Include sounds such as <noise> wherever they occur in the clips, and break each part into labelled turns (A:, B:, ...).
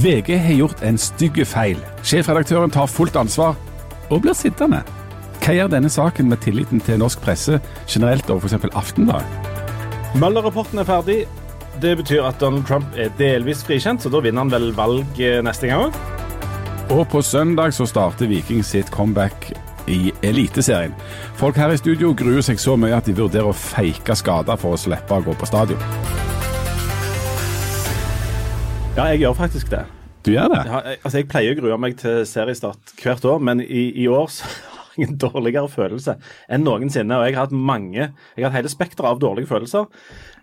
A: VG har gjort en stygg feil. Sjefredaktøren tar fullt ansvar og blir sittende. Hva gjør denne saken med tilliten til norsk presse generelt og f.eks. Aftenbladet?
B: Møller-rapporten er ferdig. Det betyr at Donald Trump er delvis frikjent, så da vinner han vel valg eh, neste gang òg.
A: Og på søndag så starter Viking sitt comeback i Eliteserien. Folk her i studio gruer seg så mye at de vurderer å feike skader for å slippe å gå på stadion.
B: Ja, jeg gjør faktisk det.
A: Du gjør det?
B: Ja, jeg, altså, jeg pleier å grue meg til seriestart hvert år, men i, i år så <laughs> har jeg en dårligere følelse enn noensinne. Og jeg har hatt mange Jeg har hatt hele spekteret av dårlige følelser.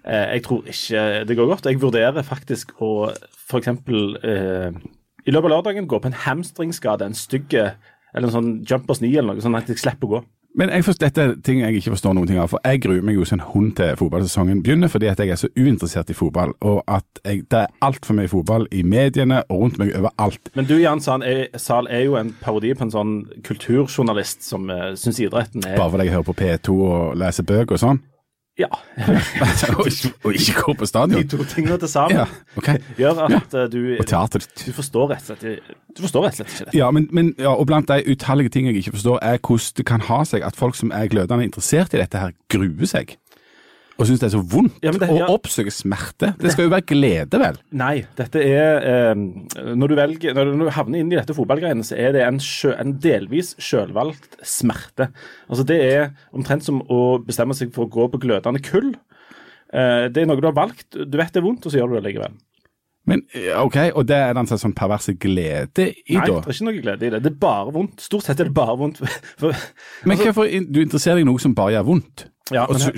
B: Eh, jeg tror ikke det går godt. Jeg vurderer faktisk å f.eks. Eh, i løpet av lørdagen gå på en hamstringskade, en stygg eller en sånn jumpers 9 eller noe, sånn at jeg slipper å gå.
A: Men jeg forstår, dette er ting jeg ikke forstår noen ting av. For jeg gruer meg jo som en hund til fotballsesongen begynner, fordi at jeg er så uinteressert i fotball. Og at jeg, det er altfor mye fotball i mediene og rundt meg overalt.
B: Men du Jan Sahl, er, Sal er jo en parodi på en sånn kulturjournalist som uh, syns idretten er
A: Bare fordi jeg hører på P2 og leser bøker og sånn?
B: Ja. <laughs>
A: og, ikke, gå på stadion?
B: De to tingene til sammen
A: Ja, okay. <laughs>
B: gjør at ja. du,
A: Og teater.
B: du forstår rett og slett Du forstår rett og slett ikke det.
A: Ja, men, men ja, og blant de utallige ting jeg ikke forstår, er hvordan det kan ha seg at folk som er glødende interessert i dette her, gruer seg. Og syns det er så vondt.
B: Ja, men det- ja.
A: å oppsøke smerte. Det skal jo være glede, vel?
B: Nei, dette er eh, Når du velger, når du havner inn i dette fotballgreiene, så er det en, sjø, en delvis selvvalgt smerte. Altså Det er omtrent som å bestemme seg for å gå på glødende kull. Eh, det er noe du har valgt, du vet det er vondt, og så gjør du det likevel.
A: Men OK, og det er den sånn perverse glede i,
B: Nei,
A: da?
B: det er ikke noe glede i det. Det er bare vondt. Stort sett er det bare vondt. <laughs> For,
A: Men
B: altså-
A: hvorfor du interesserer deg i noe som bare gjør vondt?
B: Ja,
A: og
B: men
A: s-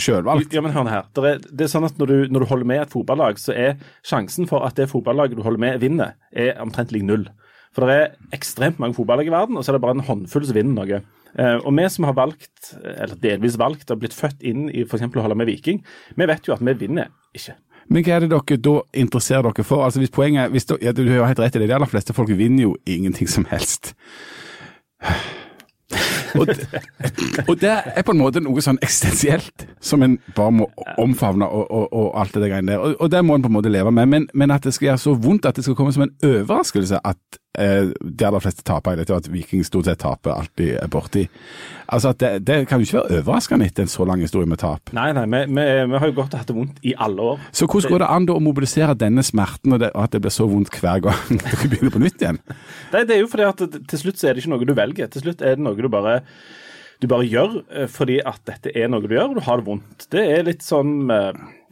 B: Ja, men hør her. Det er, det er sånn at når du, når du holder med et fotballag, så er sjansen for at det fotballaget du holder med, vinner, er omtrent lik null. For det er ekstremt mange fotballag i verden, og så er det bare en håndfull som vinner noe. Eh, og vi som har valgt, eller delvis valgt, og blitt født inn i f.eks. å holde med Viking, vi vet jo at vi vinner ikke.
A: Men hva er det dere da interesserer dere for? Altså hvis poenget, hvis du, ja, Du har helt rett i det, de aller fleste folk vinner jo ingenting som helst. Og og det er på en måte noe sånn eksistensielt som en bare må omfavne og, og, og alt det greiene der. Og det må en på en måte leve med. Men, men at det skal gjøre så vondt at det skal komme som en overraskelse at eh, de aller fleste taper i dette, og at Viking stort sett taper alltid er borti. Altså at det, det kan jo ikke være overraskende etter en så lang historie med tap.
B: Nei, nei, vi, vi, vi har jo gått og hatt det vondt i alle år.
A: Så hvordan går det an da å mobilisere denne smerten, og, det, og at det blir så vondt hver gang <laughs> dere begynner på nytt igjen?
B: Nei, det er jo fordi at til slutt så er det ikke noe du velger. Til slutt er det noe du bare du bare gjør eh, fordi at dette er noe du gjør, og du har det vondt. Det er litt sånn eh,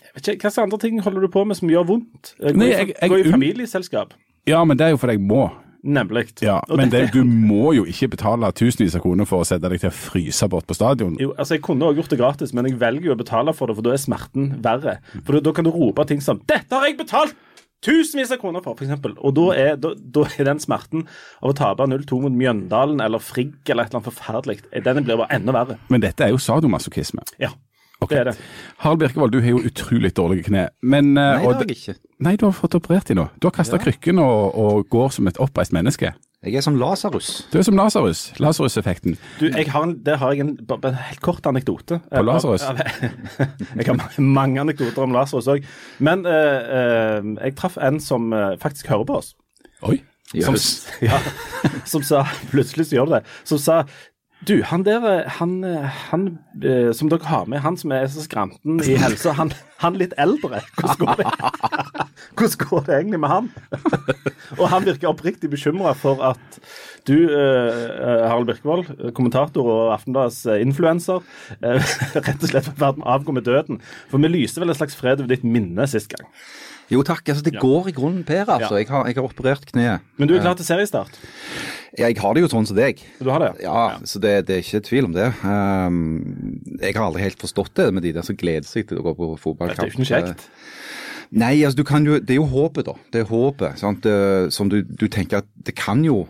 B: jeg vet ikke, Hva slags andre ting holder du på med som gjør vondt? Gå,
A: Nei,
B: i,
A: jeg- jeg-
B: gå i familieselskap.
A: Ja, men det er jo fordi jeg må.
B: Nemlig.
A: Ja, Men det, du må jo ikke betale tusenvis av kroner for å sette deg til å fryse bort på stadion.
B: jo, altså Jeg kunne også gjort det gratis, men jeg velger jo å betale for det, for da er smerten verre. For da, da kan du rope ting som 'Dette har jeg betalt tusenvis av kroner for', f.eks. Og da er, da, da er den smerten av å tape 0-2 mot Mjøndalen eller Frigg eller et eller annet forferdelig, den blir bare enda verre.
A: Men dette er jo sadomasochisme.
B: Ja,
A: Ok.
B: det er det.
A: Harald Birkevold, du har jo utrolig dårlige kne. Men, eh,
C: Nei, det har jeg ikke.
A: Nei, du har fått operert de nå. Du har kasta krykken og, og går som et oppreist menneske.
C: Jeg er som Lasarus.
A: Du er som Lasarus. Lasarus-effekten.
B: Du, jeg har Der har jeg en, en helt kort anekdote.
A: På Lazarus?
B: Ja, <laughs> Jeg har mange, anekdoter om Lasarus òg. Men uh, uh, jeg traff en som uh, faktisk hører på oss.
A: Oi.
B: Som, <laughs> ja, som sa Plutselig så gjør du det. Som sa du, han der, eh, han, eh, han eh, som dere har med, han som er så skranten i helsa, han, han litt eldre. Hvordan går det <laughs> Hvordan går det egentlig med han? <laughs> Og han virker oppriktig bekymra for at du, Harald Birkevold, kommentator og Aftenbladets influenser, <laughs> rett og slett har avgå med døden. For vi lyser vel en slags fred over ditt minne sist gang.
C: Jo takk, altså det går i grunnen, Per. altså.
B: Ja.
C: Jeg, har, jeg har operert kneet.
B: Men du er klar til seriestart?
C: Ja, Jeg har det jo sånn som deg.
B: Du har det?
C: Ja, så det, det er ikke tvil om det. Um, jeg har aldri helt forstått det med de der som gleder seg til å gå på
B: Det er ikke kjekt.
C: Nei, altså du kan jo, det er jo håpet, da. Det er håpet. Sant? Det, som du, du tenker at det kan jo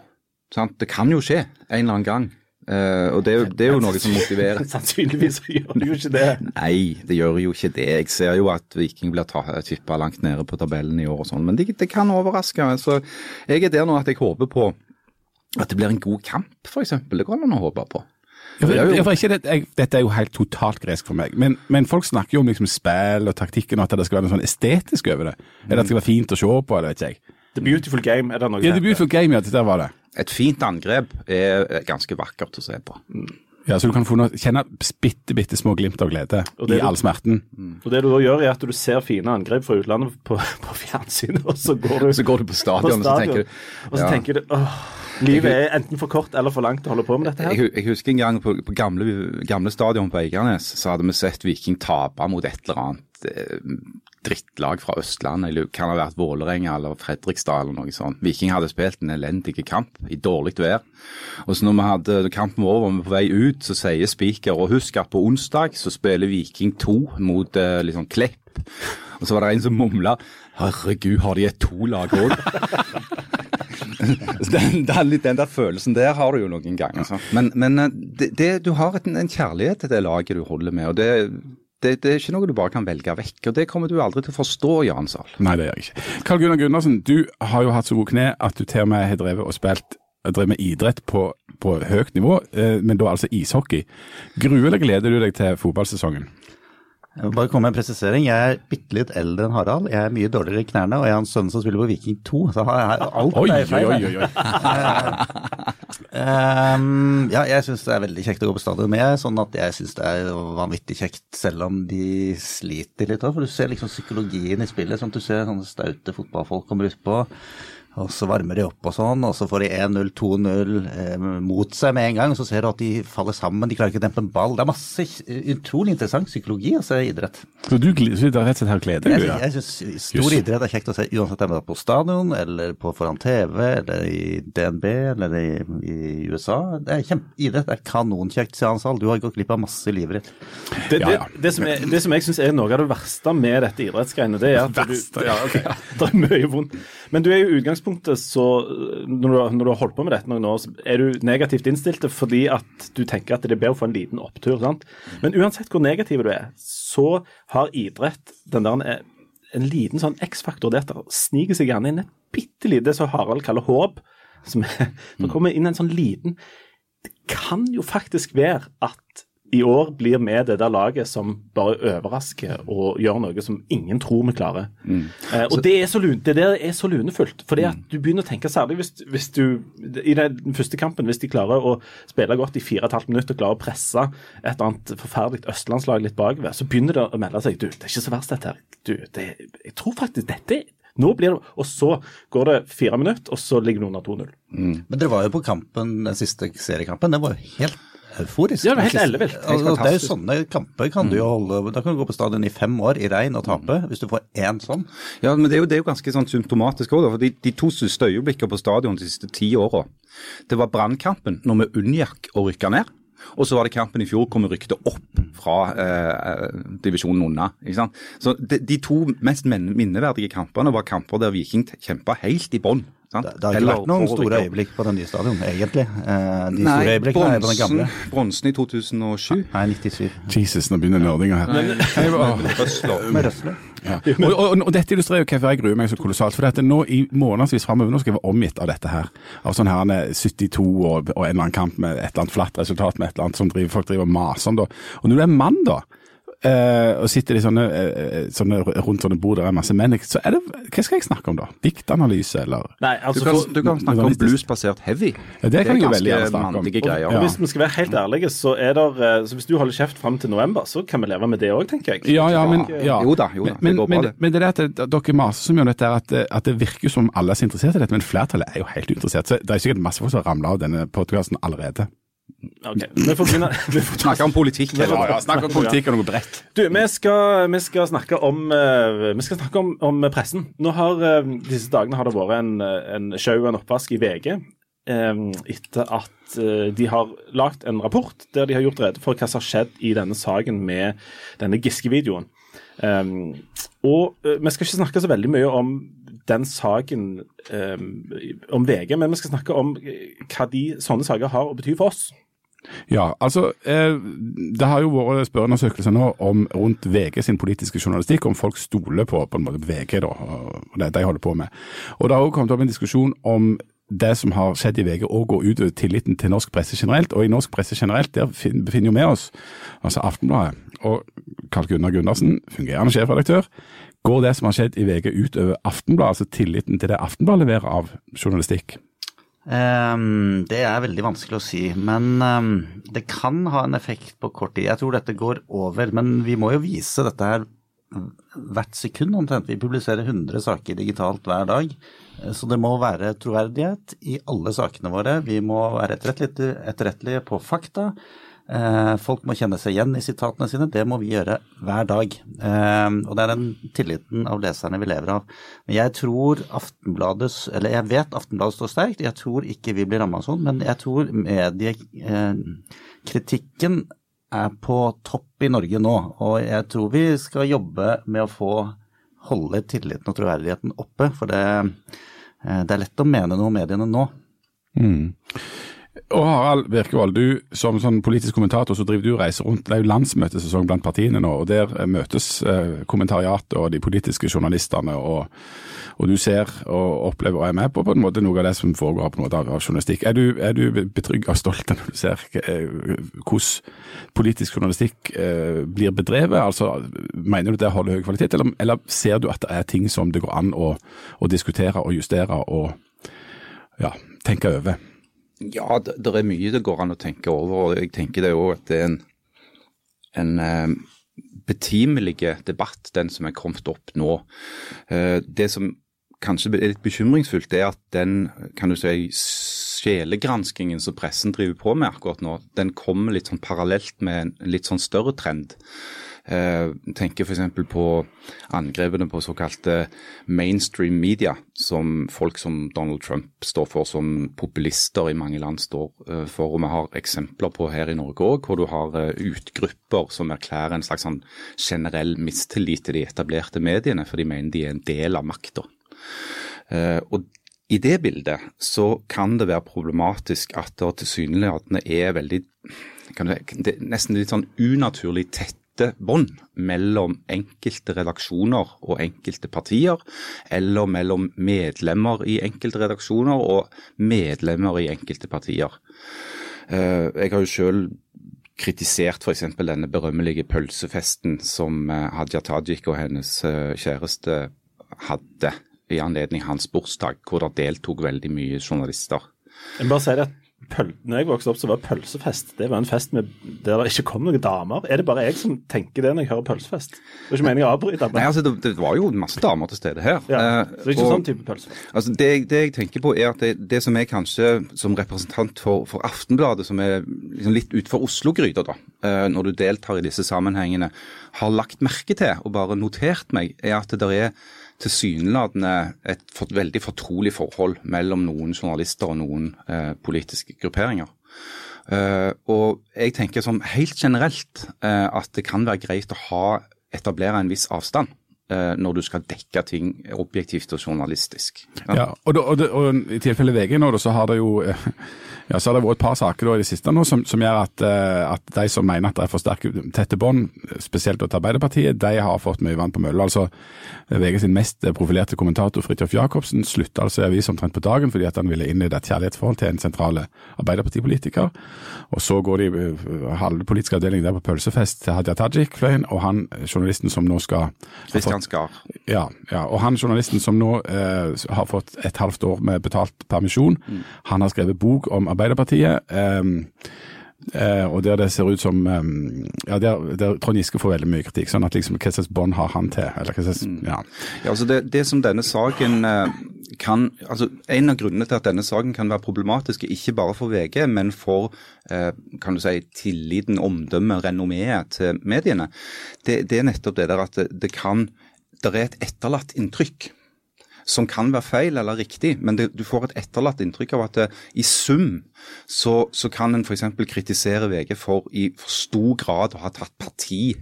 C: sant? Det kan jo skje en eller annen gang. Eh, og det, det er jo noe som motiverer. <laughs>
B: Sannsynligvis gjør det jo ikke det.
C: Nei, det gjør jo ikke det. Jeg ser jo at Viking blir tippa langt nede på tabellen i år og sånn, men det, det kan overraske. Så jeg er der nå at jeg håper på at det blir en god kamp, f.eks. Det går an å håpe på.
A: Ja, for, ja, for det, jeg, dette er jo helt totalt gresk for meg, men, men folk snakker jo om liksom spill og taktikken og at det skal være noe sånn estetisk over det. Eller at det skal være fint å se på, eller vet ikke jeg.
B: The Beautiful Game, er det noe
A: Ja, The Beautiful Game, ja, det der var det.
C: Et fint angrep er ganske vakkert å se på.
A: Ja, Så du kan få noe, kjenne bitte, bitte små glimt av glede
B: Og
A: i
B: du-
A: all smerten.
B: Og det du da gjør, er at du ser fine angrep fra utlandet på, <laughs> på fjernsynet, og så går du
C: Så går du på
B: på
C: stadion, og så tenker du
B: og så
C: ja.
B: tenker du åh, livet er enten for kort eller for langt å holde på med dette her.
C: Jeg, jeg husker en gang på, på gamle, gamle stadion på Eiganes, så hadde vi sett Viking tape mot et eller annet eh, drittlag fra Østlandet. Eller kan ha vært Vålerenga eller Fredrikstad eller noe sånt. Viking hadde spilt en elendig kamp i dårlig vær. Og så når vi hadde kampen over og vi var på vei ut, så sier spiker og husk at på onsdag så spiller Viking 2 mot eh, liksom Klepp. Og så var det en som mumla Herregud, har de et to-lag òg? <laughs> den, den, den der følelsen der har du jo noen ganger. Altså. Men, men eh, det, det, du har et, en kjærlighet til det laget du holder med. og det, det, det er ikke noe du bare kan velge vekk. og Det kommer du aldri til å forstå, Jan Sahl.
A: Nei, det gjør jeg ikke. Karl Gunnar Gundersen, du har jo hatt så gode kne at du til og med har drevet og spilt drevet med idrett på, på høyt nivå, eh, men da altså ishockey. Gruer eller gleder du deg til fotballsesongen?
D: Jeg bare komme med en presisering. Jeg er bitte litt eldre enn Harald. Jeg er mye dårligere i knærne, og jeg har en sønn som spiller på Viking 2. Så har jeg alt
A: Oi,
D: er feil.
A: oi, oi. oi. <laughs>
D: Ehm, ja, jeg syns det er veldig kjekt å gå på stadion med, sånn at jeg syns det er vanvittig kjekt, selv om de sliter litt. For du ser liksom psykologien i spillet. sånn at Du ser sånne staute fotballfolk kommer utpå. Og så varmer de opp og sånn, og så får de 1-0, 2-0 eh, mot seg med en gang. Og så ser du at de faller sammen, de klarer ikke å dempe en ball. Det er masse utrolig interessant psykologi altså, i idrett.
A: Så du så det er rett og slett her gleder
D: Jeg,
A: du deg?
D: jeg syns stor
A: Just.
D: idrett er kjekt å se, uansett om det er på stadion, eller på foran TV, eller i DNB, eller i, i USA. Det er kjempe, idrett er kanonkjekt, sier Hans Hall. Du har gått glipp av masse i livet ditt.
B: Det,
A: Ja,
B: det,
A: ja.
B: det, som er, det som jeg syns er noe av det verste med dette idrettsgreiene, det er at du,
A: Verste,
B: ja, ok, <laughs> Det er mye vondt. Men du er jo i utgangspunktet så når du, når du har holdt på med dette noen år, så er du negativt innstilt fordi at du tenker at det er bedre å få en liten opptur. sant? Men uansett hvor negativ du er, så har idrett den der en, en liten sånn X-faktor der det sniker seg gjerne inn et bitte lite, som Harald kaller håp. Som det kommer inn en sånn liten Det kan jo faktisk være at i år blir vi det der laget som bare overrasker og gjør noe som ingen tror vi klarer. Eh, og det er så, lun, det der er så lunefullt. fordi at du begynner å tenke særlig hvis, hvis du i den første kampen, hvis de klarer å spille godt i fire og et halvt minutt og klarer å presse et eller annet forferdelig østlandslag litt bakover, så begynner det å melde seg. Du, det er ikke så verst dette her. Du, det, jeg tror faktisk dette nå blir det, Og så går det fire minutter, og så ligger det under 2-0.
D: Men dere var jo på kampen, den siste seriekampen. Det var jo helt euforisk.
B: Ja, det er helt ellevilt. Helt
D: Altså, det er jo sånne kamper kan du jo holde Da kan du gå på stadion i fem år i regn og tape, hvis du får én sånn.
C: Ja, men det er jo, det er jo ganske sånn symptomatisk òg, for de, de to største øyeblikkene på stadion de siste ti åra, det var brannkampen når vi unngikk å rykke ned. Og så var det kampen i fjor hvor vi rykte opp fra eh, divisjonen unna. ikke sant? Så de, de to mest minneverdige kampene var kamper der Viking kjempa helt i bånn. Sant?
D: Det, det har ikke
C: Eller
D: vært noen store øyeblikk på det nye stadion, egentlig. Eh, de
C: Nei,
D: store øyeblikkene er på den gamle.
C: bronsen i 2007.
D: Nei, 97.
A: Jesus, nå begynner nerdinga her. Nei, var-
C: Røsler.
D: Med Røsler.
A: Ja. Og, og, og dette illustrerer jo hvorfor jeg gruer meg så kolossalt. For dette nå i månedsvis framover nå skal jeg være omgitt av dette her. Av sånn her eh, 72 og, og en eller annen kamp med et eller annet flatt resultat med et eller annet som driver, folk driver og maser om. da. Og når du er mann, da, eh, og sitter de sånne, eh, sånne, rundt sånne bord der er masse menn, så er det Hva skal jeg snakke om da? Diktanalyse, eller?
B: Nei,
C: Du
B: altså
C: kan,
B: for,
C: du kan snakke om bluesbasert heavy.
A: Ja, det kan jeg jo veldig gjerne snakke om.
C: greier.
B: Og Hvis vi skal være helt ærlige, så er eh, så hvis du holder kjeft fram til november, så kan vi leve med det òg, tenker jeg.
A: Ja, ja, men ja.
C: Jo da, jo da, det går bra,
A: men,
C: det.
A: men det er det at dere maser så mye om dette, at, det- at det virker jo som alle er så interessert i dette, men flertallet er jo helt uinteressert. Så det er sikkert masse folk som har ramla av denne podkasten allerede.
B: Ok, Vi får begynne. <laughs> Vi får
C: Snakke om politikk.
B: Ja, ja,
A: Snakk om politikk og noe bredt.
B: Du, vi skal, vi skal snakke om eh, Vi skal snakke om, om pressen. Nå har eh, Disse dagene har det vært en, en sjau og en oppvask i VG eh, etter at de har lagd en rapport der de har gjort rede for hva som har skjedd i denne saken med denne Giske-videoen. Um, og vi skal ikke snakke så veldig mye om den saken um, om VG, men vi skal snakke om hva de sånne saker har å bety for oss.
A: Ja, altså eh, Det har jo vært spørreundersøkelser nå om rundt VG sin politiske journalistikk, om folk stoler på på en måte VG da, og det de holder på med. Og Det har også kommet opp en diskusjon om det som har skjedd i VG og går utover tilliten til norsk presse generelt. Og i norsk presse generelt der befinner jo vi oss, altså Aftenbladet og Karl Gunnar Gundersen, fungerende sjefredaktør, Går det som har skjedd i VG utover Aftenbladet, altså tilliten til det Aftenbladet leverer av journalistikk?
D: Um, det er veldig vanskelig å si, men um, det kan ha en effekt på kort tid. Jeg tror dette går over, men vi må jo vise dette her hvert sekund omtrent. Vi publiserer 100 saker digitalt hver dag. Så det må være troverdighet i alle sakene våre. Vi må være etterrettelige på fakta. Eh, folk må kjenne seg igjen i sitatene sine. Det må vi gjøre hver dag. Eh, og det er den tilliten av leserne vi lever av. Men jeg tror Aftenbladets Eller jeg vet Aftenbladet står sterkt. Jeg tror ikke vi blir ramma sånn, men jeg tror mediekritikken er på topp i Norge nå. Og jeg tror vi skal jobbe med å få holde tilliten og troverdigheten oppe. For det, eh, det er lett å mene noe om mediene nå.
A: Mm. Og Harald Birkevold, du som sånn politisk kommentator så driver du reiser rundt. Det er jo landsmøtesesong blant partiene nå, og der møtes eh, kommentariatet og de politiske journalistene. og og du ser og opplever og er med på på en måte noe av det som foregår på en måte av, av journalistikk. Er du, er du betrygga og stolt når du ser eh, hvordan politisk journalistikk eh, blir bedrevet? Altså, Mener du det holder høy kvalitet, eller, eller, ser du at det er ting som det går an å, å diskutere og justere og ja, tenke over?
C: Ja, det, det, er mye det går an å tenke over. og Jeg tenker det òg at det er en, en eh, betimelig debatt, den som er kommet opp nå. Eh, det som kanskje er litt bekymringsfullt, er at den kan du si, sjelegranskingen som pressen driver på med akkurat nå, den kommer litt sånn parallelt med en litt sånn større trend. Eh, tenker f.eks. på angrepene på såkalte mainstream media, som folk som Donald Trump står for, som populister i mange land står eh, for. Og vi har eksempler på her i Norge òg, hvor du har eh, utgrupper som erklærer en slags sånn generell mistillit til de etablerte mediene, for de mener de er en del av makta. Eh, i det bildet så kan det være problematisk at det tilsynelatende er veldig det, nesten litt sånn unaturlig tett tette bånd mellom enkelte redaksjoner og enkelte partier, eller mellom medlemmer i enkelte redaksjoner og medlemmer i enkelte partier. Eh, jeg har jo selv kritisert f.eks. denne berømmelige pølsefesten som eh, Hadia Tajik og hennes eh, kjæreste hadde i anledning hans bursdag, hvor det deltok veldig mye journalister.
B: Jeg bare si det at pøl når jeg vokste opp, så var pølsefest det var en fest med, der det ikke kom noen damer. Er det bare jeg som tenker det når jeg hører pølsefest? Det er ikke meningen å avbryte.
C: Nei, altså, det, det, var jo masse damer til stede her.
B: Ja, så det er ikke og, sånn type pølsefest.
C: Altså, det, det, jeg tenker på er at det, det som er kanskje som representant for, for Aftenbladet, som er liksom litt utenfor Oslo-gryta, da, eh, når du deltar i disse sammenhengene, har lagt merke til og bare notert meg, er at det der er tilsynelatende et for, veldig fortrolig forhold mellom noen journalister og noen eh, politiske grupperinger. Eh, og jeg tenker som helt generelt eh, at det kan være greit å ha, etablere en viss avstand uh, når du skal dekke ting objektivt og journalistisk.
A: Ja, ja og, da, og, og, I tilfelle VG nå, så har det jo ja, så har det vært et par saker i det siste nå som, som gjør at, uh, at, de som mener at det er for sterke tette bånd, spesielt til Arbeiderpartiet, de har fått mye vann på mølla. Altså, VG sin mest profilerte kommentator Fridtjof Jacobsen slutta altså i avisen omtrent på dagen fordi at han ville inn i et kjærlighetsforhold til en sentrale Arbeiderpartipolitiker. Og så går de uh, halve politiske avdeling der på pølsefest til Hadia Tajik-fløyen, og han journalisten som nå skal
C: Kristian Skar.
A: Ja, ja, og han journalisten som nå uh, har fått et halvt år med betalt permisjon, mm. han har skrevet bok om Arbeiderpartiet Arbeiderpartiet. Um, Uh, og der det ser ut som um, ja, der, der Trond Giske får veldig mye kritikk. sånn at liksom, Hva slags bånd har han til? eller hva slags,
C: mm. ja. ja altså det, det, som denne saken uh, kan, altså En av grunnene til at denne saken kan være problematisk, ikke bare for VG, men for eh, kan du si, tilliten, omdømmet, renommeet til mediene, det, det, er nettopp det der at det, det kan Det er et etterlatt inntrykk som kan være feil eller riktig, men det, du får et etterlatt inntrykk av at det, i sum så, så kan en f.eks. kritisere VG for i for stor grad å ha tatt parti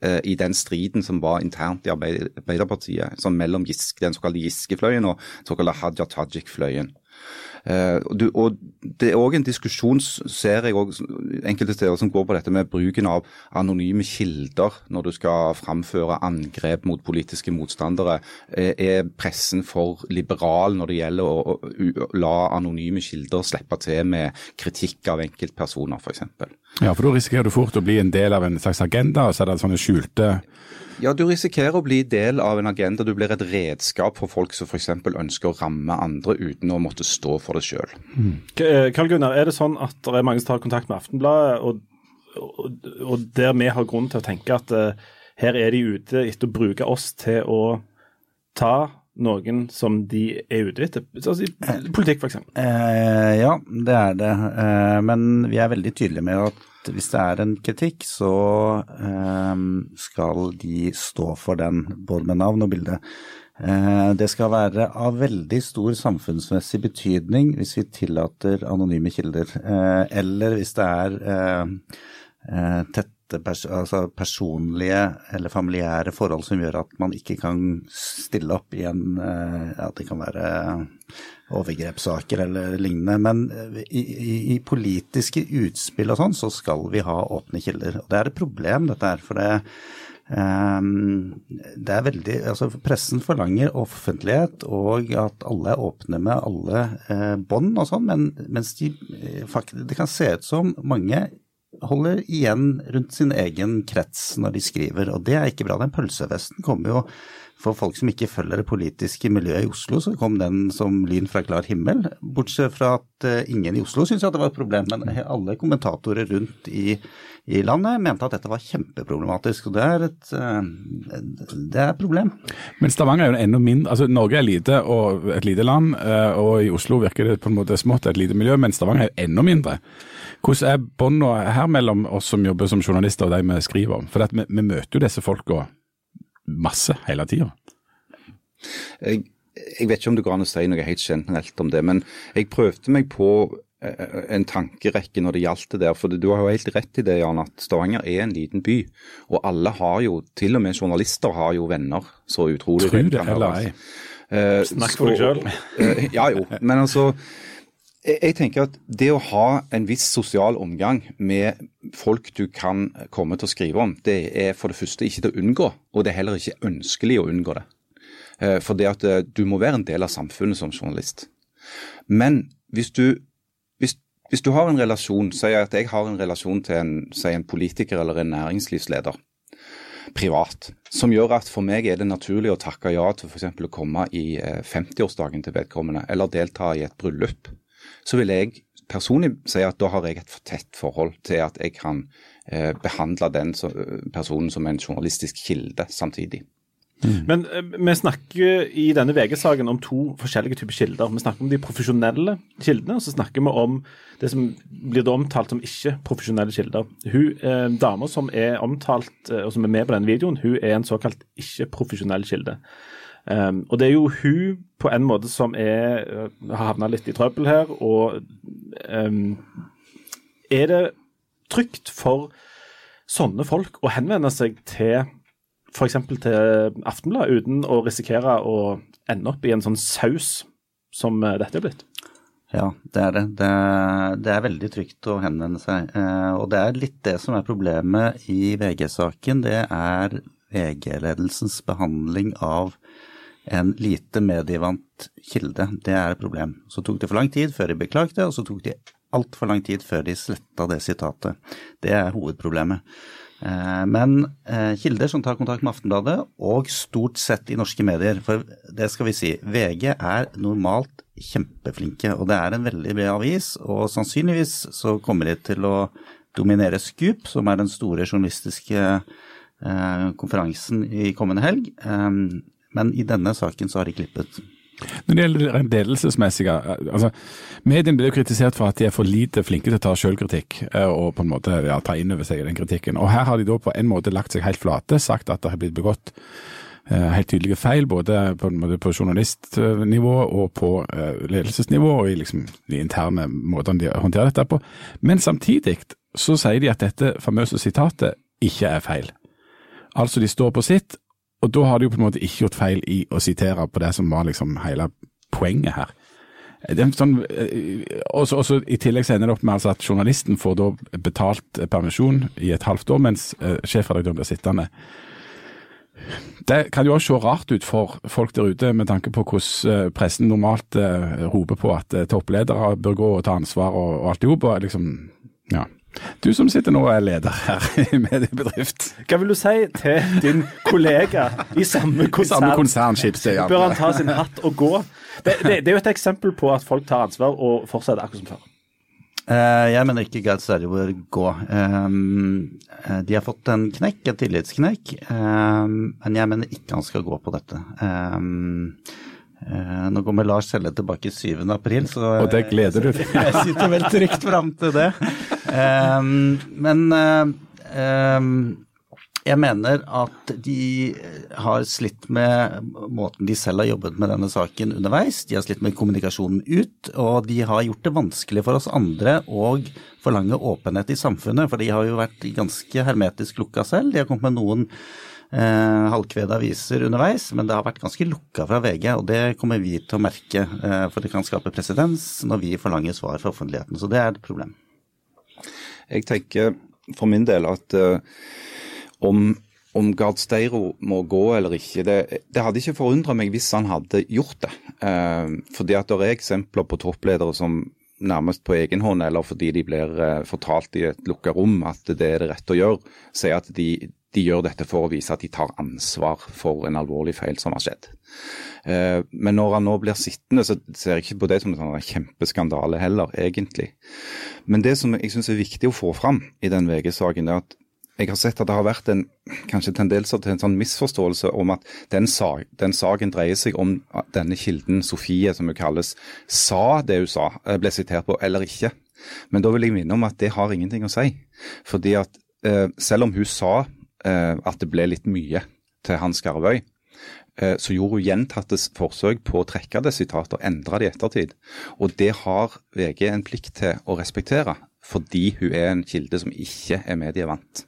C: eh, i den striden som var internt i Arbeiderpartiet, mellom Giske, den såkalte Giske-fløyen og såkalte Hadia Tajik-fløyen. Uh, du, og Det er òg en diskusjon, ser jeg også, enkelte steder, som går på dette med bruken av anonyme kilder når du skal framføre angrep mot politiske motstandere. Er, er pressen for liberal når det gjelder å, å la anonyme kilder slippe til med kritikk av enkeltpersoner, f.eks.?
A: Ja, for da risikerer du fort å bli en del av en slags agenda, og så er det sånne skjulte
C: Ja, du risikerer å bli del av en agenda. Du blir et redskap for folk som f.eks. ønsker å ramme andre uten å måtte stå for det sjøl.
B: K- Karl Gunnar, er det sånn at det er mange som tar kontakt med Aftenbladet, og, og, og der vi har grunn til å tenke at uh, her er de ute etter å bruke oss til å ta noen som de er ute etter? Altså, politikk, f.eks.
D: Eh, ja, det er det. Eh, men vi er veldig tydelige med at hvis det er en kritikk, så eh, skal de stå for den, både med navn og bilde. Eh, det skal være av veldig stor samfunnsmessig betydning hvis vi tillater anonyme kilder, eh, eller hvis det er tett eh, tette pers altså personlige eller familiære forhold som gjør at man ikke kan stille opp i en at Ja, det kan være overgrepssaker eller lignende. Men eh, i, i, i politiske utspill og sånn, så skal vi ha åpne kilder. Og det er et problem, dette her. For det, Um, det er veldig Altså, pressen forlanger offentlighet og at alle er åpne med alle eh, bånd og sånn, men mens de eh, Det kan se ut som mange holder igjen rundt sin egen krets når de skriver, og det er ikke bra. Den pølsevesten kommer jo for folk som ikke følger det politiske miljøet i Oslo, så kom den som lyn fra klar himmel. Bortsett fra at eh, ingen i Oslo syntes at det var et problem, men alle kommentatorer rundt i, i landet mente at dette var kjempeproblematisk. Og det er et, eh, det er et problem.
A: Men Stavanger er jo enda mindre. altså Norge er lite og et lite land, eh, og i Oslo virker det på en måte smått et lite miljø, men Stavanger er jo enda mindre. Hvordan er båndene her mellom oss som jobber som journalister og de vi skriver om? For at vi, vi møter jo disse folka masse hele tida.
C: Jeg, jeg vet ikke om det går an å si noe helt generelt om det, men jeg prøvde meg på eh, en tankerekke når det gjaldt det der. For du har jo helt rett i det, Jan, at Stavanger er en liten by. Og alle har jo, til og med journalister har jo venner. Så utrolig
A: Tro det eller ei.
C: Eh,
B: Snakk for deg sjøl.
C: eh, Ja jo, men altså jeg, tenker at det å ha en viss sosial omgang med folk du kan komme til å skrive om, det er for det første ikke til å unngå, og det er heller ikke ønskelig å unngå det. Eh, For det at eh, du må være en del av samfunnet som journalist. Men hvis du, hvis, hvis du har en relasjon, sier jeg at jeg har en relasjon til en, en politiker eller en næringslivsleder, privat, som gjør at for meg er det naturlig å takke ja til f.eks. å komme i eh, 50-årsdagen til vedkommende, eller delta i et bryllup, så vil jeg personlig si at da har jeg et for tett forhold til at jeg kan eh, behandle den så, personen som en journalistisk kilde samtidig.
B: Men eh, vi snakker i denne VG-saken om to forskjellige typer kilder. Vi snakker om de profesjonelle kildene, og så snakker vi om det som blir da omtalt som ikke-profesjonelle kilder. Hun eh, Dama som er omtalt, eh, og som er med på denne videoen, hun er en såkalt ikke-profesjonell kilde. Um, og det er jo hun på en måte som er, eh, har havna litt i trøbbel her. Og um, er det trygt for sånne folk å henvende seg til f.eks. til Aftenbladet uten å risikere å ende opp i en sånn saus som eh, dette er blitt?
D: Ja, det er det. Det er, det er veldig trygt å henvende seg. Eh, og det er litt det som er problemet i VG-saken. Det er VG-ledelsens behandling av en lite medievant kilde. Det er et problem. Så tok det for lang tid før de beklagte, og så tok det altfor lang tid før de sletta det sitatet. Det er hovedproblemet. Eh, Men eh, kilder som tar kontakt med Aftenbladet, og stort sett i norske medier, for det skal vi si, VG er normalt kjempeflinke, og det er en veldig bred avis, og sannsynligvis så kommer de til å dominere Scoop, som er den store journalistiske eh, konferansen i kommende helg. Men i denne saken så har de klippet.
A: Når det gjelder det ledelsesmessige, altså, mediene blir jo kritisert for at de er for lite flinke til å ta selvkritikk eh, og på en måte ja, ta inn over seg den kritikken. Og her har de da på en måte lagt seg helt flate, sagt at det har blitt begått eh, helt tydelige feil, både på, en måte på journalistnivå og på eh, ledelsesnivå, og i liksom de interne måtene de håndterer dette på. Men samtidig så sier de at dette famøse sitatet ikke er feil. Altså de står på sitt, og da har de jo på en måte ikke gjort feil i å sitere på det som var liksom hele poenget her. Er sånn, eh, også, også I tillegg så ender det opp med altså at journalisten får da betalt permisjon i et halvt år, mens eh, sjefredaktøren blir sittende. Det kan jo også se rart ut for folk der ute, med tanke på hvordan eh, pressen normalt eh, roper på at eh, toppledere bør gå og ta ansvar og, og alt i hop. Liksom, ja. Du som sitter nå og er leder her <laughs> i mediebedrift.
B: Hva vil du si til din kollega i samme konsern?
A: Samme konsern, ja.
B: Bør han ta sin hatt og gå? Det, det, det er jo et eksempel på at folk tar ansvar og fortsetter akkurat som før.
D: Uh, jeg mener ikke Gerd Sverre bør gå. Um, de har fått en knekk, en tillitsknekk, um, men jeg mener ikke han skal gå på dette. Um, Uh, nå kommer Lars Selle tilbake 7. april, så
A: Og det gleder du deg til. <laughs>
D: jeg sitter vel trygt fram til det. Um, men um, jeg mener at de har slitt med måten de selv har jobbet med denne saken underveis. De har slitt med kommunikasjonen ut, og de har gjort det vanskelig for oss andre å forlange åpenhet i samfunnet. For de har jo vært ganske hermetisk lukka selv. De har kommet med noen eh, halvkvede aviser underveis, men det har vært ganske lukka fra VG. Og det kommer vi til å merke, eh, for det kan skape presedens når vi forlanger svar fra offentligheten. Så det er et problem.
C: Jeg tenker for min del at uh, om, om Gard Steiro må gå eller ikke, det, det hadde ikke forundra meg hvis han hadde gjort det. Uh, fordi at det er eksempler på toppledere som nærmest på egen hånd, eller fordi de blir uh, fortalt i et lukka rom at det er det rette å gjøre, sier at de, de gjør dette for å vise at de tar ansvar for en alvorlig feil som har skjedd. Eh, men når han nå blir sittende, så ser jeg ikke på det som en sånn kjempeskandale heller, egentlig. Men det som jeg syns er viktig å få fram i den VG-saken, er at jeg har sett at det har vært en kanskje tendenser til en sånn misforståelse om at den, sag, den saken dreier seg om denne kilden Sofie, som hun kalles, sa det hun sa, ble sitert på, eller ikke. Men da vil jeg minne om at det har ingenting å si. Fordi at eh, selv om hun sa eh, at det ble litt mye til Hans Garvøy, eh, så gjorde hun gjentatte forsøk på å trekke det sitatet og endre det i ettertid. Og det har VG en plikt til å respektere, fordi hun er en kilde som ikke er medievant.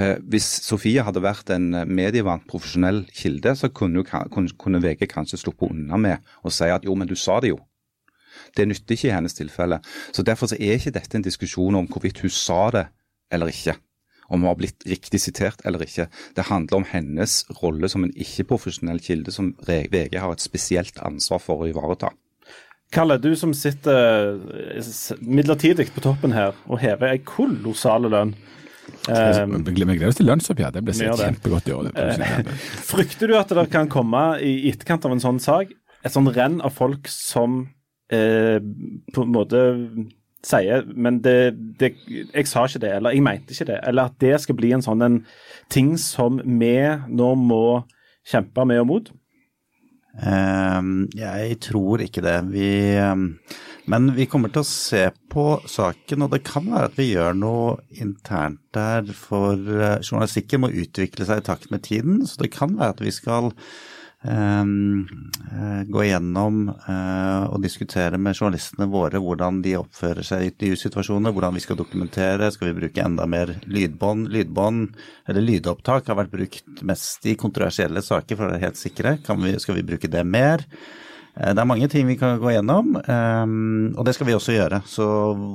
C: Eh, hvis Sofie hadde vært en medievant, profesjonell kilde, så kunne, VG kanskje sluppet unna med å si at jo, men du sa det jo. Det nytter ikke i hennes tilfelle. Så Derfor er ikke dette en diskusjon om hvorvidt hun sa det eller ikke. Om hun har blitt riktig sitert eller ikke. Det handler om hennes rolle som en ikke-profesjonell kilde som VG har et spesielt ansvar for å ivareta.
B: Kalle, du som sitter midlertidig på toppen her og hever ei kolossal lønn.
A: Vi gleder oss til lønnsoppgjør. Det blir sikkert kjempegodt i år.
B: Uh, <laughs> frykter du at det kan komme i etterkant av en sånn sak et sånn renn av folk som eh, på en måte sier Men det, det, jeg sa ikke det, eller jeg mente ikke det. Eller at det skal bli en sånn en ting som vi nå må kjempe med og mot?
D: Um, jeg tror ikke det. Vi, um, men vi kommer til å se på saken, og det kan være at vi gjør noe internt der. For uh, journalistikken må utvikle seg i takt med tiden, så det kan være at vi skal gå igjennom uh, og diskutere med journalistene våre hvordan de oppfører seg i intervjusituasjoner, hvordan vi skal dokumentere, skal vi bruke enda mer lydbånd? Lydbånd, eller lydopptak, har vært brukt mest i kontroversielle saker, for å være helt sikre. Vi, skal vi bruke det mer? Det er mange ting vi kan gå gjennom, og det skal vi også gjøre. Så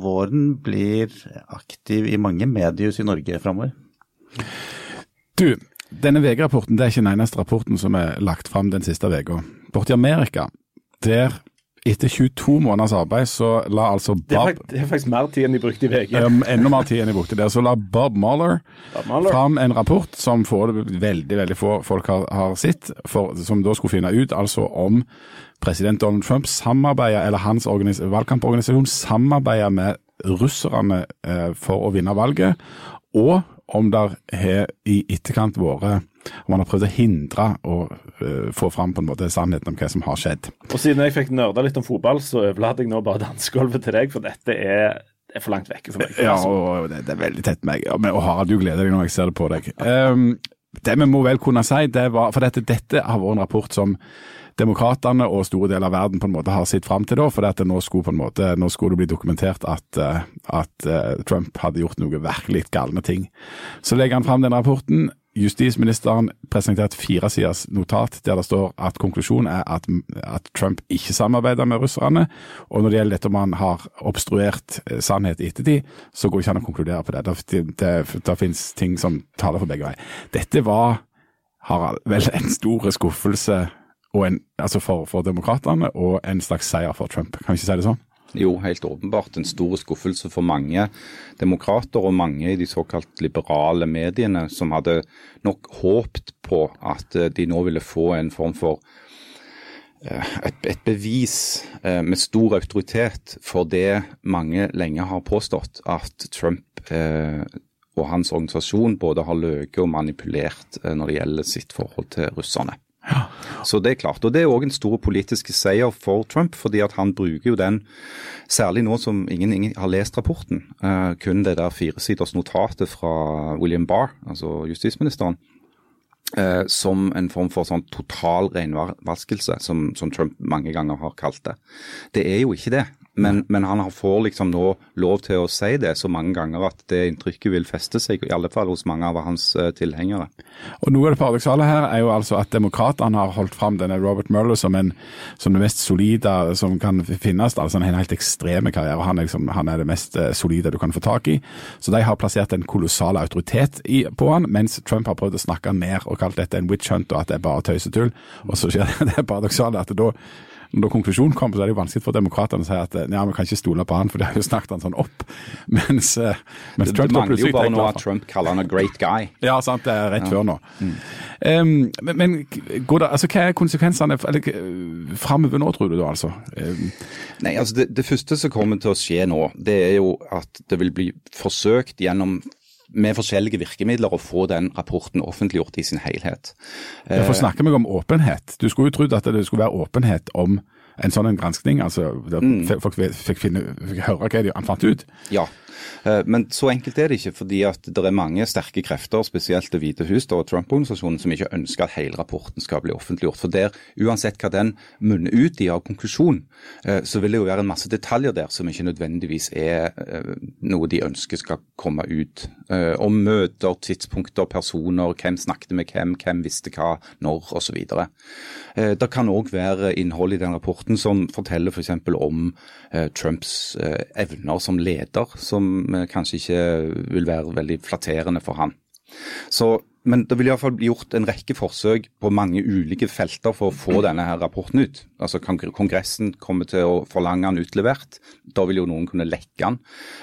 D: våren blir aktiv i mange mediehus i Norge framover.
A: Du, denne VG-rapporten det er ikke den eneste rapporten som er lagt fram den siste uka. Borti Amerika, der etter 22 måneders arbeid, så la altså Bob
B: Det er, faktisk, det er faktisk mer tid enn de brukte i VG.
A: Um, enda mer tid enn de brukte der. Så la Bob Mueller,
B: Bob
A: fram en rapport som veldig veldig få folk har, har sett, for, som da skulle finne ut altså om president Donald Trump samarbeider, eller hans valgkamporganisasjon samarbeider med russerne eh, for å vinne valget, og om det har i etterkant vært om man har prøvd å hindre å uh, få fram på en måte sannheten om hva som har skjedd.
B: Og Siden jeg fikk nerda litt om fotball, så overlater jeg nå bare dansegulvet til deg, for dette er, er for langt vekke for meg.
A: Ja, og det, det er veldig tett meg. Ja, og Harald, du gleder deg når jeg ser det på deg. Um, det vi må vel kunne si, det var For dette, dette har vært en rapport som demokratene og store deler av verden på en måte har sett fram til da, for at nå skulle, på en måte, nå skulle det bli dokumentert at, at Trump hadde gjort noe virkelig galne ting. Så legger han fram den rapporten. Justisministeren presenterte fire siders notat der det står at konklusjonen er at, at, Trump ikke samarbeider med russerne. Og når det gjelder dette om han har obstruert sannhet i ettertid, så går ikke an å konkludere på. Det, det, det, det finnes ting som taler for begge veier. Dette var, Harald, vel en stor skuffelse en, altså for, for demokratene og en slags seier for Trump. Kan vi ikke si det sånn?
C: Jo, helt åpenbart en stor skuffelse for mange demokrater og mange i de såkalt liberale mediene som hadde nok håpt på at eh, de nå ville få en form for eh, et, et bevis eh, med stor autoritet for det mange lenge har påstått, at Trump og hans organisasjon både har løyet og manipulert når det gjelder sitt forhold til russerne. Så det er klart. Og det er òg en stor politisk seier for Trump, fordi at han bruker jo den, særlig nå som ingen, ingen har lest rapporten, uh, kun det der firesiders notatet fra William Barr, altså justisministeren, uh, som en form for sånn total renvaskelse, som, som Trump mange ganger har kalt det. Det er jo ikke det. Men, men han får liksom nå lov til å si det så mange ganger at det inntrykket vil feste seg, i alle fall hos mange av hans uh, tilhengere.
A: Og Noe av det paradoksale her er jo altså at demokratene har holdt fram denne Robert Mueller som, en, som det mest solide som kan finnes. altså en helt ekstreme karriere. Han er, liksom, han er det mest eh, solide du kan få tak i. Så de har plassert en kolossal autoritet i, på han, mens Trump har prøvd å snakke mer og kalt dette en witch hunt og at det er bare tøysetull. Og så skjer <laughs> det, det paradoksale at da når konklusjonen kommer, så er det jo vanskelig for demokratene å si at eh, ja, vi kan ikke stole på han, for de har jo snakket han sånn opp. <laughs> Mens, eh, mens Trump det,
C: mangler jo bare nå
A: at-
C: Trump kaller han a great guy.
A: ja, sant, det er rett før nå. Um, men men det, altså, hva er konsekvensene uh, framover nå, tror du da, altså? Um,
C: Nei, altså det, det første som kommer til å skje nå, det er jo at det vil bli forsøkt gjennom med forskjellige virkemidler å få den rapporten offentliggjort i sin helhet.
A: jeg får snakke meg om åpenhet. Du skulle jo trodd at det skulle være åpenhet om en sånn en granskning. altså f- Folk fikk, finne, fikk høre hva de, han fant ut.
C: Ja, eh, men så enkelt er det ikke. fordi at det er mange sterke krefter, spesielt Det hvite hus og Trump-organisasjonen, som ikke ønsker at hele rapporten skal bli offentliggjort. For der, uansett hva den munner ut i av konklusjon, eh, så vil det jo være en masse detaljer der som ikke nødvendigvis er eh, noe de ønsker skal komme ut. Om møter, tidspunkter, personer, hvem snakket med hvem, hvem visste hva, når osv. Det kan òg være innhold i den rapporten som forteller f.eks. om eh, Trumps eh, evner som leder, som eh, kanskje ikke vil være veldig flatterende for han. Så, men det vil iallfall bli gjort en rekke forsøk på mange ulike felter for å få denne her rapporten ut. Altså kan Kongressen kommer til å forlange den utlevert. Da vil jo noen kunne lekke den.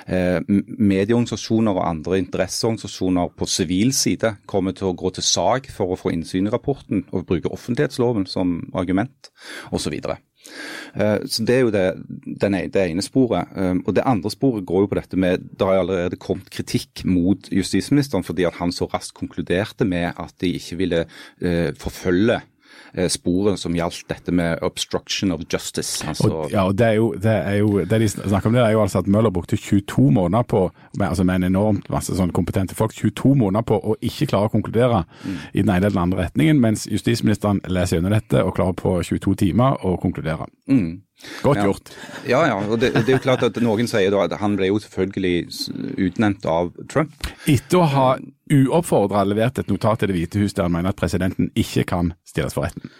C: Eh, medieorganisasjoner og andre interesseorganisasjoner på sivil side kommer til å gå til sak for å få innsyn i rapporten og bruke offentlighetsloven som argument osv. Eh, Så Det er jo det, den e- det ene sporet. Eh, Og Det andre sporet går jo på dette med Det har allerede kommet kritikk mot justisministeren fordi at han så raskt konkluderte med at de ikke ville eh, forfølge sporet som gjaldt dette med obstruction of justice. Altså,
A: Og, ja, og det er jo, det er jo, det de snakker om det, er jo altså at Møller brukte 22 måneder på, med, altså med en enormt masse sånn kompetente folk, 22 måneder på å ikke klare å konkludere i den ene eller den andre retningen, mens justisministeren leser gjennom dette og klarer på 22 timer å konkludere. Godt
C: Ja.
A: gjort.
C: Ja, ja. og det, det er jo klart at Noen sier da at han ble jo selvfølgelig utnevnt av Trump.
A: Etter å ha uoppfordra levert et notat til Det hvite hus der han mener at presidenten ikke kan stilles for retten.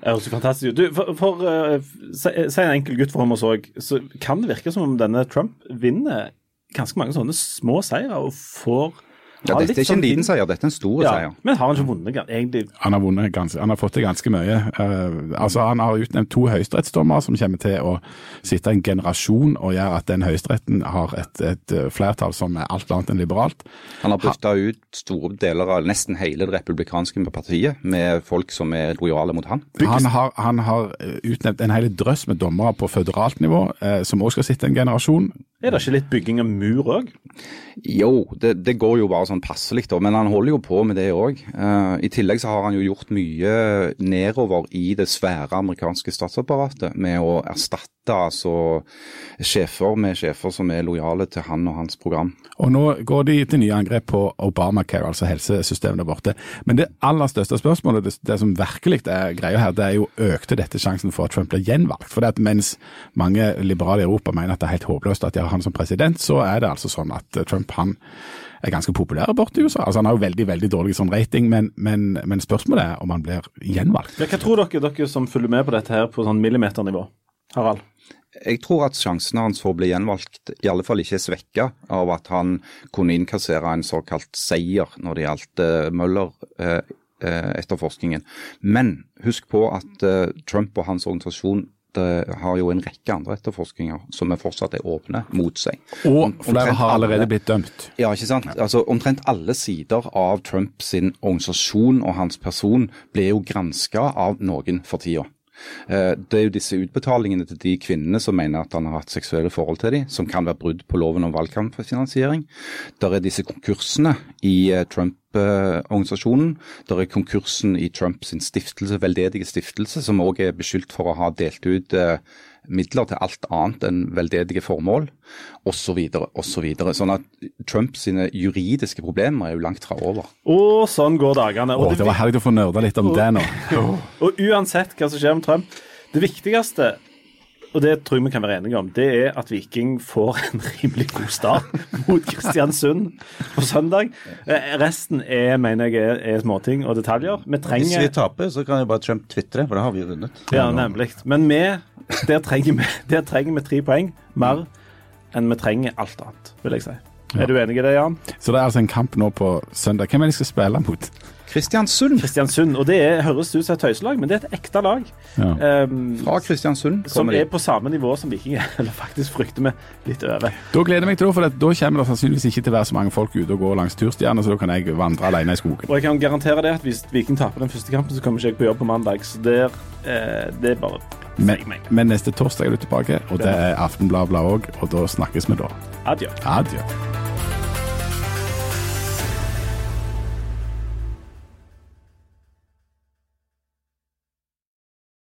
B: Det høres fantastisk ut. Du, for, for uh, si, si en enkel gutt for oss òg, så kan det virke som om denne Trump vinner ganske mange sånne små seire og får
C: Ja, dette er ikke en
B: sånn-
C: liten seier, dette er en stor
B: Ja,
C: seier.
B: men har han ikke vunnet egentlig
A: Han har, vunnet ganske, han har fått til ganske mye. Uh, altså Han har utnevnt to høyesterettsdommere som kommer til å sitte en generasjon og gjøre at den høyesteretten har et, et eh, flertall som er alt annet enn liberalt.
C: Han har bytta ut store deler av nesten hele det republikanske partiet med folk som er lojale mot han.
A: Han har, han har eh, utnevnt en hel drøss med dommere på føderalt nivå, uh, som også skal sitte en generasjon.
B: Er det ikke litt bygging av mur òg?
C: Jo, det, det går jo bare sånn passelig, da, men han holder jo på med det òg. I tillegg så har han jo gjort mye nedover i det svære amerikanske statsapparatet med å erstatte altså sjefer med sjefer som er lojale til han og hans program.
A: Og nå går de til nye angrep på Obamacare, altså helsesystemet der borte. Men det aller største spørsmålet, det, det som virkelig er greia her, det er jo økte dette sjansen for at Trump blir gjenvalgt. For det at mens mange liberale i Europa mener at det er helt håpløst at de har han som president, så er det altså sånn at eh, Trump han er ganske populær borte i USA. Altså Han har jo veldig veldig dårlig sånn rating, men, men, men spørsmålet er om han blir gjenvalgt.
B: Ja, hva tror dere, dere som følger med på dette her på sånn millimeternivå? Harald?
C: Jeg tror at sjansene hans for å bli gjenvalgt i alle fall ikke er svekka av at han kunne innkassere en såkalt seier når det gjaldt uh, Møller. Uh, etterforskningen. Men husk på at uh, Trump og hans organisasjon har jo en rekke andre etterforskninger som er fortsatt er åpne mot seg.
A: Og flere har allerede
C: alle-
A: blitt dømt.
C: Ja, ikke sant. Altså, Omtrent alle sider av Trumps organisasjon og hans person ble jo granska av noen for tida. Eh, Det er jo disse utbetalingene til de kvinnene som mener at han har hatt seksuelle forhold til dem, som kan være brudd på loven om valgkampfinansiering. Der er disse konkursene i eh, Trump-organisasjonen. Der er konkursen i Trumps stiftelse, veldedige stiftelse, som òg er beskyldt for å ha delt ut eh, midler til alt annet enn veldedige formål, osv. osv. Sånn at Trump sine juridiske problemer er jo langt fra over.
B: Og sånn går dagene. Og Åh,
A: det var herlig å få nerda litt om det nå. <laughs>
B: og uansett hva som skjer med Trump, det viktigste og det tror jeg vi kan være enige om, det er at Viking får en rimelig god start <laughs> mot Kristiansund på søndag. Eh, Resten er, mener jeg er, småting og detaljer. Vi
D: Hvis vi taper, så kan jo bare Trump tvitre, for da har vi jo vunnet.
B: Ja, nemlig. Men vi, der trenger vi, der trenger vi tre poeng mer enn vi trenger alt annet, vil jeg si. Er du enig i det, Jan?
A: Så det er altså en kamp nå på søndag. Hvem er det de skal spille mot?
C: Kristiansund!
B: Kristiansund. Og det er, høres ut som et tøyselag, men det er et ekte lag.
A: Ja.
B: Um,
C: Fra Kristiansund
B: som er på samme nivå som Viking er, <laughs> eller faktisk frykter vi litt over.
A: Da gleder jeg meg til det, for da kommer det sannsynligvis ikke til å være så mange folk ute og gå langs turstiene, så da kan jeg vandre alene i skogen.
B: Og jeg kan garantere det at hvis Viking taper den første kampen, så kommer ikke jeg på jobb på mandag. Så der, eh, det er bare
A: Men, men neste torsdag er du tilbake, og det er Aftenbladet òg, og da snakkes vi da.
B: Adjø.
A: Adjø.